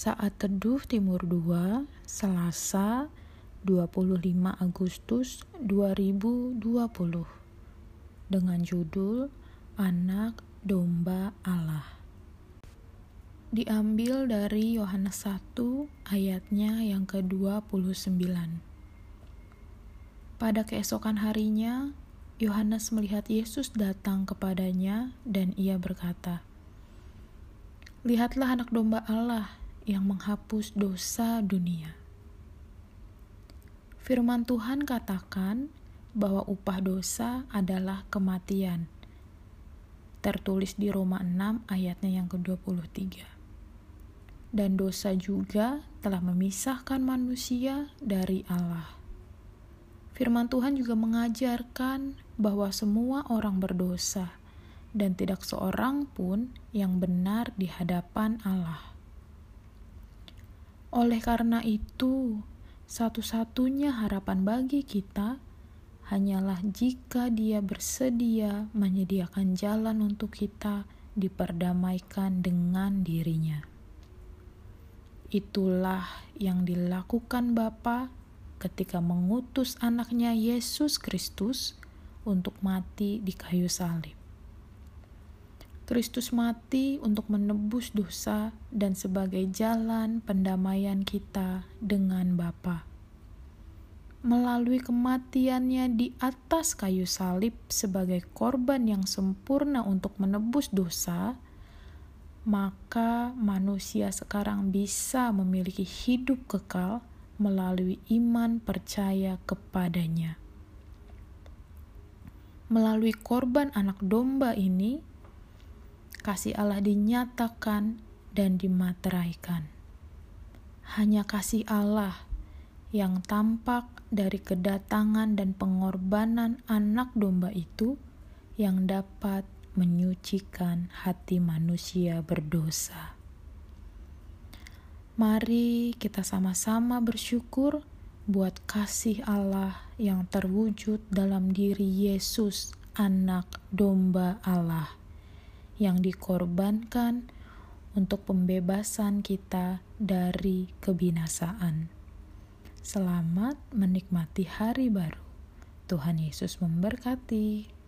Saat Teduh Timur 2, Selasa 25 Agustus 2020 dengan judul Anak Domba Allah. Diambil dari Yohanes 1 ayatnya yang ke-29. Pada keesokan harinya, Yohanes melihat Yesus datang kepadanya dan ia berkata, Lihatlah anak domba Allah yang menghapus dosa dunia. Firman Tuhan katakan bahwa upah dosa adalah kematian. Tertulis di Roma 6 ayatnya yang ke-23. Dan dosa juga telah memisahkan manusia dari Allah. Firman Tuhan juga mengajarkan bahwa semua orang berdosa dan tidak seorang pun yang benar di hadapan Allah. Oleh karena itu, satu-satunya harapan bagi kita hanyalah jika Dia bersedia menyediakan jalan untuk kita diperdamaikan dengan dirinya. Itulah yang dilakukan Bapa ketika mengutus anaknya Yesus Kristus untuk mati di kayu salib. Kristus mati untuk menebus dosa dan sebagai jalan pendamaian kita dengan Bapa. Melalui kematiannya di atas kayu salib sebagai korban yang sempurna untuk menebus dosa, maka manusia sekarang bisa memiliki hidup kekal melalui iman percaya kepadanya. Melalui korban anak domba ini, kasih Allah dinyatakan dan dimateraikan. Hanya kasih Allah yang tampak dari kedatangan dan pengorbanan anak domba itu yang dapat menyucikan hati manusia berdosa. Mari kita sama-sama bersyukur buat kasih Allah yang terwujud dalam diri Yesus, Anak Domba Allah yang dikorbankan untuk pembebasan kita dari kebinasaan. Selamat menikmati hari baru. Tuhan Yesus memberkati.